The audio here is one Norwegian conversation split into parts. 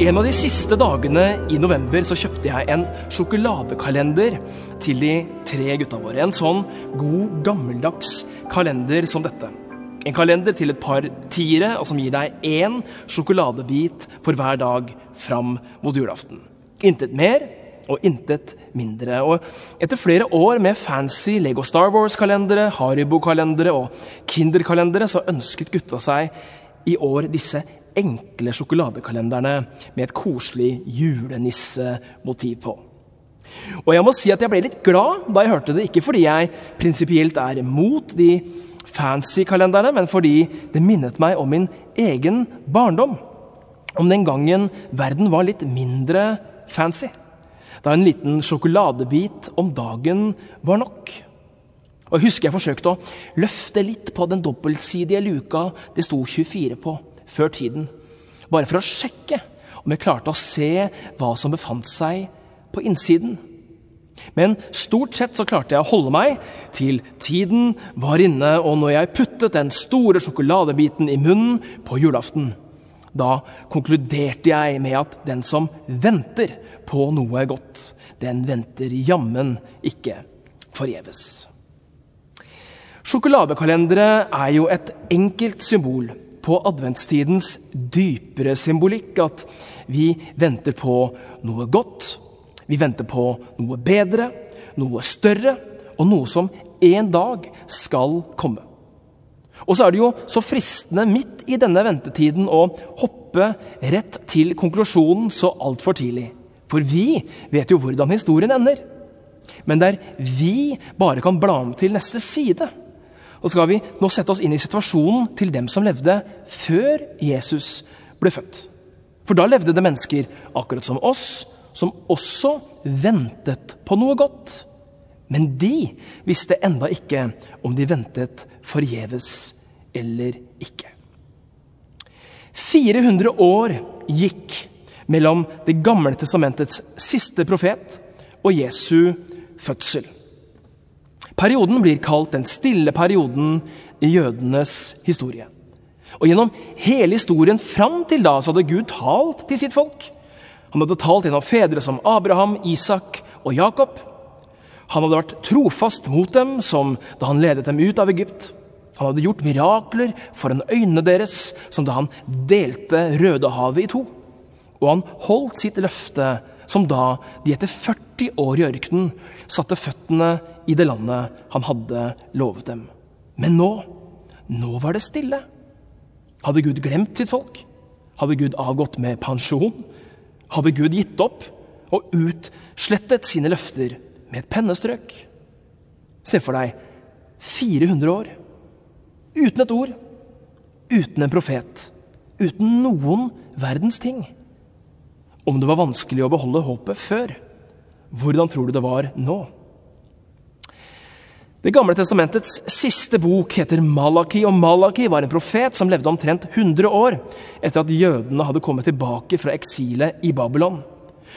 En av de siste dagene i november så kjøpte jeg en sjokoladekalender til de tre gutta våre. En sånn god, gammeldags kalender som dette. En kalender til et par tiere, og som gir deg én sjokoladebit for hver dag fram mot julaften. Intet mer og intet mindre. Og etter flere år med fancy Lego Star Wars-kalendere, Haribo-kalendere og Kinder-kalendere, så ønsket gutta seg i år disse enkle sjokoladekalenderne med et koselig julenissemotiv på. Og jeg må si at jeg ble litt glad da jeg hørte det, ikke fordi jeg prinsipielt er mot de fancy kalenderne, men fordi det minnet meg om min egen barndom. Om den gangen verden var litt mindre fancy. Da en liten sjokoladebit om dagen var nok. Og Jeg husker jeg forsøkte å løfte litt på den dobbeltsidige luka det sto 24 på før tiden. Bare for å sjekke om jeg klarte å se hva som befant seg på innsiden. Men stort sett så klarte jeg å holde meg til tiden var inne, og når jeg puttet den store sjokoladebiten i munnen på julaften, da konkluderte jeg med at den som venter på noe godt, den venter jammen ikke forgjeves. Sjokoladekalendere er jo et enkelt symbol på adventstidens dypere symbolikk. At vi venter på noe godt, vi venter på noe bedre, noe større, og noe som en dag skal komme. Og så er det jo så fristende midt i denne ventetiden å hoppe rett til konklusjonen så altfor tidlig. For vi vet jo hvordan historien ender. Men der vi bare kan bla om til neste side. Og skal vi nå sette oss inn i situasjonen til dem som levde før Jesus ble født. For da levde det mennesker akkurat som oss, som også ventet på noe godt. Men de visste enda ikke om de ventet forgjeves eller ikke. 400 år gikk mellom Det gamle testamentets siste profet og Jesu fødsel. Perioden blir kalt den stille perioden i jødenes historie. Og Gjennom hele historien fram til da så hadde Gud talt til sitt folk. Han hadde talt gjennom fedre som Abraham, Isak og Jakob. Han hadde vært trofast mot dem som da han ledet dem ut av Egypt. Han hadde gjort mirakler foran øynene deres, som da han delte Rødehavet i to. Og han holdt sitt løfte som da de etter 40 år i ørkenen satte føttene i det landet han hadde lovet dem. Men nå, nå var det stille. Hadde Gud glemt sitt folk? Hadde Gud avgått med pensjon? Hadde Gud gitt opp og utslettet sine løfter med et pennestrøk? Se for deg 400 år uten et ord, uten en profet, uten noen verdens ting. Om det var vanskelig å beholde håpet før, hvordan tror du det var nå? Det gamle testamentets siste bok heter Malaki, og Malaki var en profet som levde omtrent 100 år etter at jødene hadde kommet tilbake fra eksilet i Babylon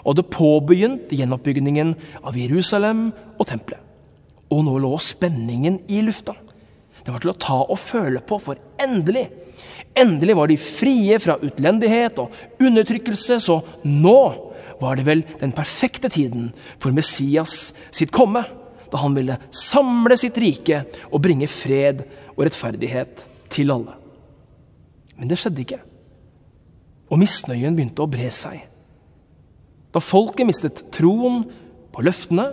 og hadde påbegynt gjenoppbyggingen av Jerusalem og tempelet. Og nå lå spenningen i lufta. Det var til å ta og føle på, for endelig Endelig var de frie fra utlendighet og undertrykkelse, så nå var det vel den perfekte tiden for Messias sitt komme, da han ville samle sitt rike og bringe fred og rettferdighet til alle. Men det skjedde ikke. Og misnøyen begynte å bre seg. Da folket mistet troen på løftene,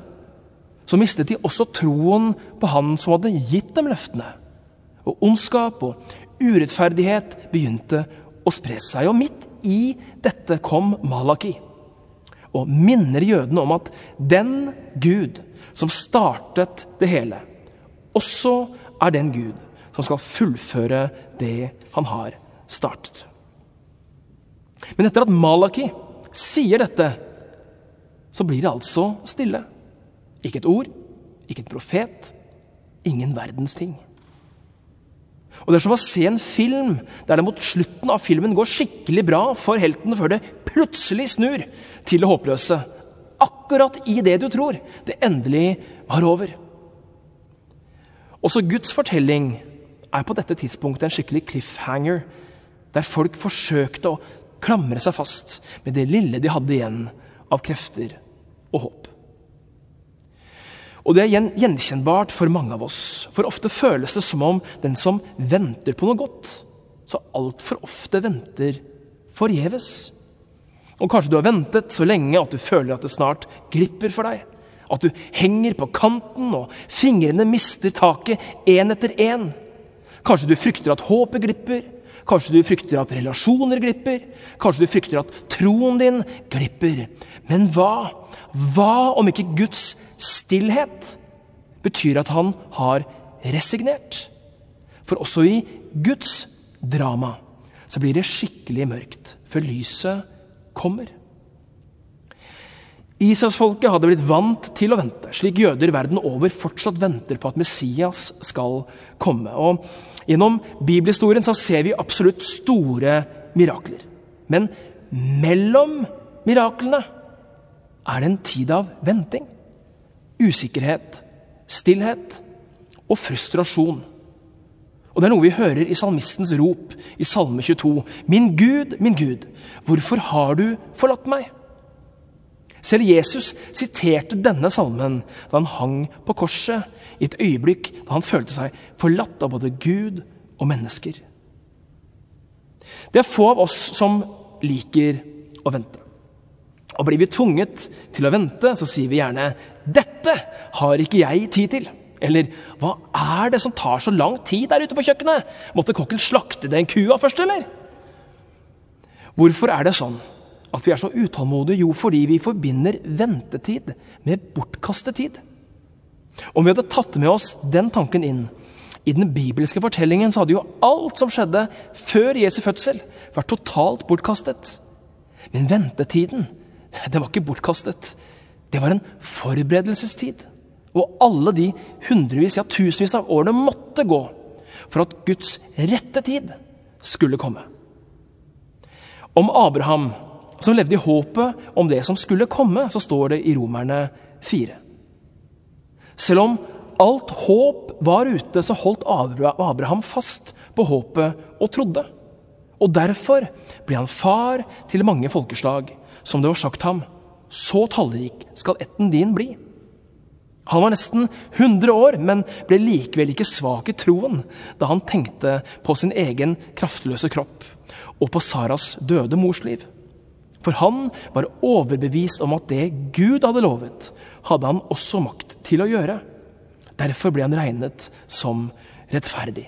så mistet de også troen på Han som hadde gitt dem løftene. Og ondskap og urettferdighet begynte å spre seg. Og midt i dette kom Malaki og minner jødene om at den Gud som startet det hele, også er den Gud som skal fullføre det han har startet. Men etter at Malaki sier dette, så blir det altså stille. Ikke et ord, ikke et profet, ingen verdens ting. Og Det er som å se en film der det mot slutten av filmen går skikkelig bra for heltene, før det plutselig snur til det håpløse. Akkurat i det du tror det endelig var over. Også Guds fortelling er på dette tidspunktet en skikkelig cliffhanger, der folk forsøkte å klamre seg fast med det lille de hadde igjen av krefter og håp. Og det er gjenkjennbart for mange av oss, for ofte føles det som om den som venter på noe godt, så altfor ofte venter forgjeves. Og kanskje du har ventet så lenge at du føler at det snart glipper for deg. At du henger på kanten, og fingrene mister taket én etter én. Kanskje du frykter at håpet glipper. Kanskje du frykter at relasjoner glipper. Kanskje du frykter at troen din glipper. Men hva? Hva om ikke Guds stillhet betyr at han har resignert? For også i Guds drama så blir det skikkelig mørkt før lyset kommer. Israelsfolket hadde blitt vant til å vente, slik jøder verden over fortsatt venter på at Messias skal komme. Og Gjennom bibelhistorien så ser vi absolutt store mirakler. Men mellom miraklene er det en tid av venting. Usikkerhet, stillhet og frustrasjon. Og Det er noe vi hører i salmistens rop i Salme 22. Min Gud, min Gud, hvorfor har du forlatt meg? Selv Jesus siterte denne salmen da han hang på korset, i et øyeblikk da han følte seg forlatt av både Gud og mennesker. Det er få av oss som liker å vente. Og blir vi tvunget til å vente, så sier vi gjerne 'Dette har ikke jeg tid til'. Eller 'Hva er det som tar så lang tid der ute på kjøkkenet?' 'Måtte kokken slakte den kua først, eller?' Hvorfor er det sånn at vi er så utålmodige? Jo, fordi vi forbinder ventetid med bortkastet tid. Om vi hadde tatt med oss den tanken inn i den bibelske fortellingen, så hadde jo alt som skjedde før Jesu fødsel, vært totalt bortkastet. Men ventetiden det var ikke bortkastet. Det var en forberedelsestid. Og alle de hundrevis, ja tusenvis av årene måtte gå for at Guds rette tid skulle komme. Om Abraham, som levde i håpet om det som skulle komme, så står det i Romerne 4. Selv om alt håp var ute, så holdt Abraham fast på håpet og trodde. Og derfor ble han far til mange folkeslag som det var sagt ham, så tallrik skal etten din bli. Han var nesten 100 år, men ble likevel ikke svak i troen da han tenkte på sin egen kraftløse kropp og på Saras døde mors liv. For han var overbevist om at det Gud hadde lovet, hadde han også makt til å gjøre. Derfor ble han regnet som rettferdig.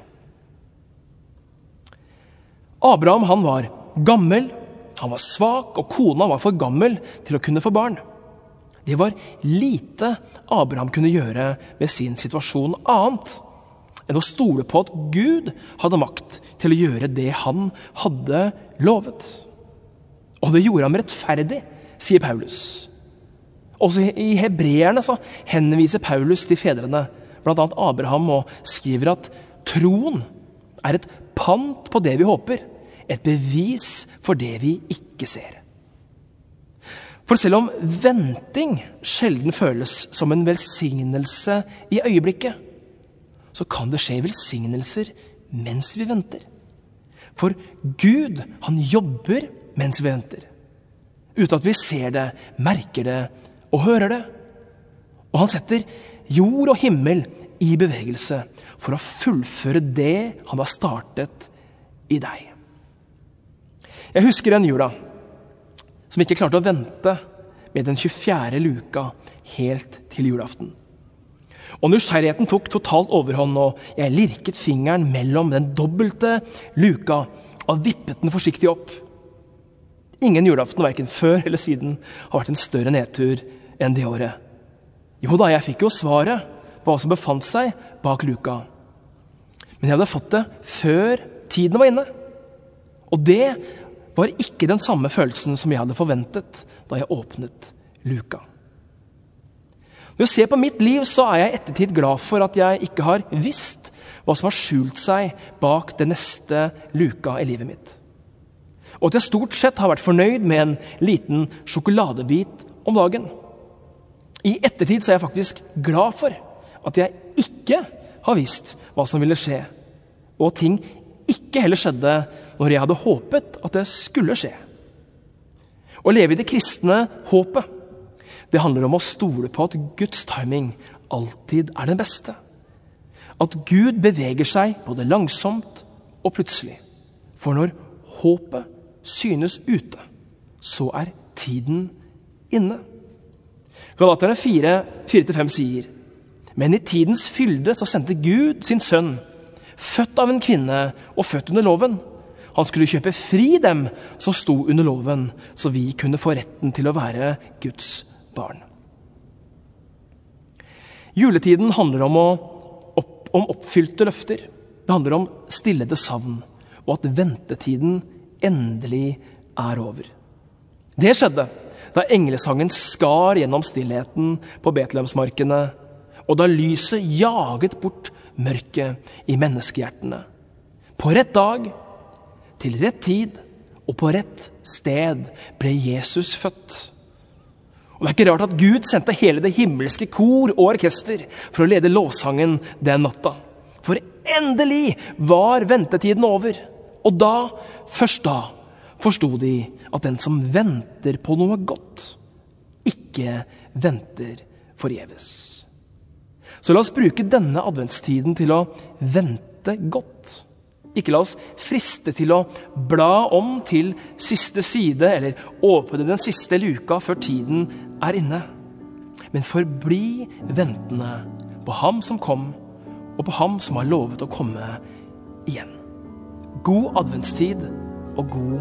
Abraham han var gammel han var svak, og kona var for gammel til å kunne få barn. Det var lite Abraham kunne gjøre med sin situasjon annet enn å stole på at Gud hadde makt til å gjøre det han hadde lovet. Og det gjorde ham rettferdig, sier Paulus. Også i hebreerne så henviser Paulus til fedrene, bl.a. Abraham, og skriver at troen er et pant på det vi håper et bevis for det vi ikke ser. For selv om venting sjelden føles som en velsignelse i øyeblikket, så kan det skje velsignelser mens vi venter. For Gud, han jobber mens vi venter. Uten at vi ser det, merker det og hører det. Og han setter jord og himmel i bevegelse for å fullføre det han har startet i deg. Jeg husker den jula som ikke klarte å vente med den 24. luka helt til julaften. Og Nysgjerrigheten tok totalt overhånd, og jeg lirket fingeren mellom den dobbelte luka og vippet den forsiktig opp. Ingen julaften, verken før eller siden, har vært en større nedtur enn det året. Jo da, jeg fikk jo svaret på hva som befant seg bak luka. Men jeg hadde fått det før tiden var inne. Og det var ikke den samme følelsen som jeg hadde forventet da jeg åpnet luka. Når jeg ser på mitt liv, så er jeg i ettertid glad for at jeg ikke har visst hva som har skjult seg bak den neste luka i livet mitt. Og at jeg stort sett har vært fornøyd med en liten sjokoladebit om dagen. I ettertid så er jeg faktisk glad for at jeg ikke har visst hva som ville skje, og at ting ikke heller skjedde når jeg hadde håpet at det skulle skje. Å leve i det kristne håpet, det handler om å stole på at Guds timing alltid er den beste. At Gud beveger seg både langsomt og plutselig. For når håpet synes ute, så er tiden inne. Galaterne 4-5 sier Men i tidens fylde så sendte Gud sin sønn, født av en kvinne og født under loven han skulle kjøpe fri dem som sto under loven, så vi kunne få retten til å være Guds barn. Juletiden handler om, opp, om oppfylte løfter. Det handler om stillede savn, og at ventetiden endelig er over. Det skjedde da englesangen skar gjennom stillheten på Betlehemsmarkene, og da lyset jaget bort mørket i menneskehjertene. På rett dag til rett tid og på rett sted ble Jesus født. Og Det er ikke rart at Gud sendte hele det himmelske kor og orkester for å lede lovsangen den natta. For endelig var ventetiden over. Og da, først da, forsto de at den som venter på noe godt, ikke venter forgjeves. Så la oss bruke denne adventstiden til å vente godt. Ikke la oss friste til å bla om til siste side eller åpne den siste luka før tiden er inne. Men forbli ventende på ham som kom, og på ham som har lovet å komme igjen. God adventstid og god